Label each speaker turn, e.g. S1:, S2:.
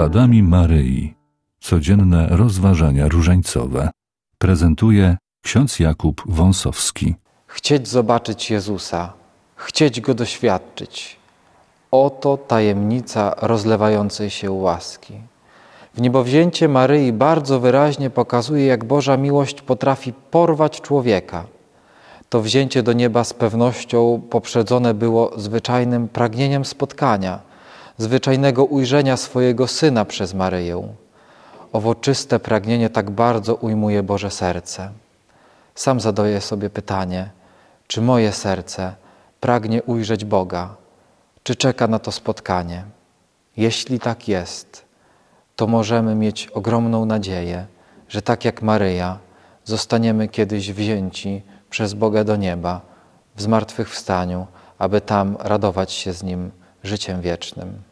S1: Śladami Maryi. Codzienne rozważania różańcowe. Prezentuje ksiądz Jakub Wąsowski.
S2: Chcieć zobaczyć Jezusa, chcieć Go doświadczyć. Oto tajemnica rozlewającej się łaski. W niebowzięcie Maryi bardzo wyraźnie pokazuje, jak Boża miłość potrafi porwać człowieka. To wzięcie do nieba z pewnością poprzedzone było zwyczajnym pragnieniem spotkania, zwyczajnego ujrzenia swojego Syna przez Maryję. Owo czyste pragnienie tak bardzo ujmuje Boże serce. Sam zadaję sobie pytanie, czy moje serce pragnie ujrzeć Boga, czy czeka na to spotkanie? Jeśli tak jest, to możemy mieć ogromną nadzieję, że tak jak Maryja, zostaniemy kiedyś wzięci przez Boga do nieba w zmartwychwstaniu, aby tam radować się z Nim życiem wiecznym.